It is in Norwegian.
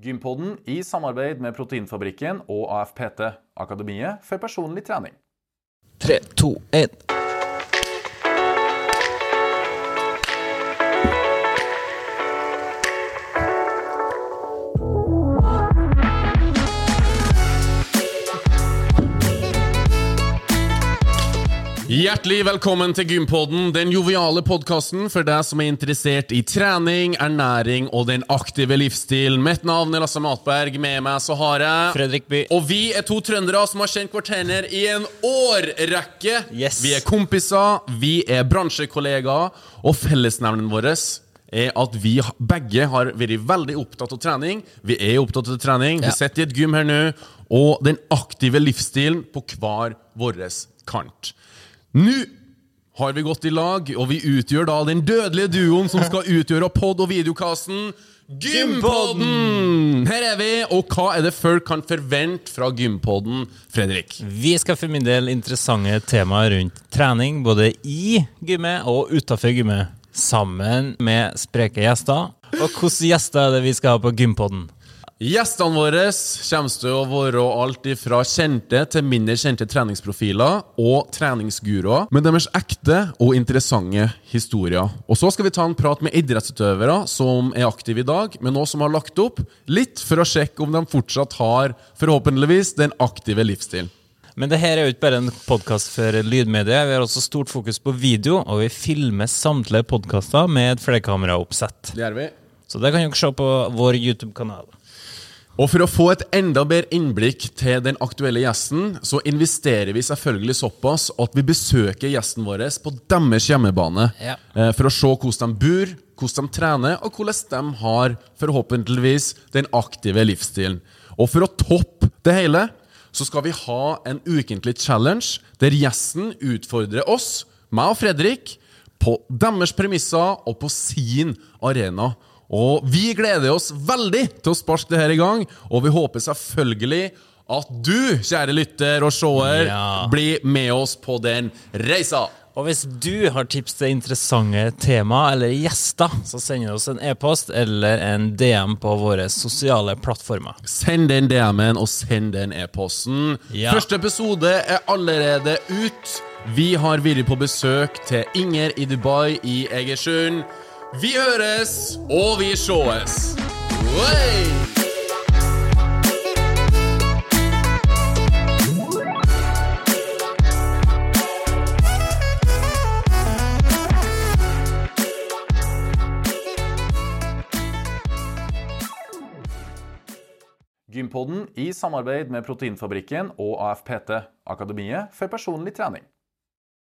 Gympodden i samarbeid med Proteinfabrikken og AFPT, Akademiet for personlig trening. Tre, to, én. Hjertelig velkommen til Gympodden, den joviale podkasten for deg som er interessert i trening, ernæring og den aktive livsstilen. Mitt navn er Lasse Matberg. Med meg så har jeg Fredrik By. Og vi er to trøndere som har kjent hverandre i en årrekke. Yes. Vi er kompiser, vi er bransjekollegaer, og fellesnevnen vår er at vi begge har vært veldig opptatt av trening. Vi er opptatt av trening. Ja. Vi sitter i et gym her nå, og den aktive livsstilen på hver vår kant. Nå har vi gått i lag, og vi utgjør da den dødelige duoen som skal utgjøre pod- og videokassen Gympodden! Her er vi, og hva er det folk kan forvente fra Gympodden, Fredrik? Vi skal for min del interessante temaer rundt trening, både i gymmet og utafor gymmet. Sammen med spreke gjester. Og hvilke gjester er det vi skal ha på Gympodden? Gjestene våre kommer til å være alt fra kjente til mindre kjente treningsprofiler og treningsguruer med deres ekte og interessante historier. Og så skal vi ta en prat med idrettsutøvere som er aktive i dag, men også som har lagt opp litt for å sjekke om de fortsatt har, forhåpentligvis, den aktive livsstilen. Men det her er jo ikke bare en podkast for lydmediet. Vi har også stort fokus på video, og vi filmer samtlige podkaster med et flerkameraoppsett. Det gjør vi. Så det kan dere se på vår YouTube-kanal. Og for å få et enda bedre innblikk til den aktuelle gjesten, så investerer vi selvfølgelig såpass at vi besøker gjesten vår på deres hjemmebane. Ja. eh, For å se hvordan de bor, hvordan de trener, og hvordan de har forhåpentligvis den aktive livsstilen. Og for å toppe det hele, så skal vi ha en ukentlig challenge der gjesten utfordrer oss, meg og Fredrik, på deres premisser og på sin arena. Og vi gleder oss veldig til å sparke det her i gang, og vi håper selvfølgelig at du, kjære lytter og seer, Ja. blir med oss på den reisa. Og hvis du har tips til interessante tema eller gjester, så send oss en e-post eller en DM på våre sosiale plattformer. Send den DM-en, og send den e-posten. Ja. Første episode er allerede ut. Vi har vært på besøk til Inger i Dubai i Egersund. Vi høres, og vi sjåes. Wey! Gympodden i samarbeid med Proteinfabrikken og AFPT, Akademiet for personlig trening.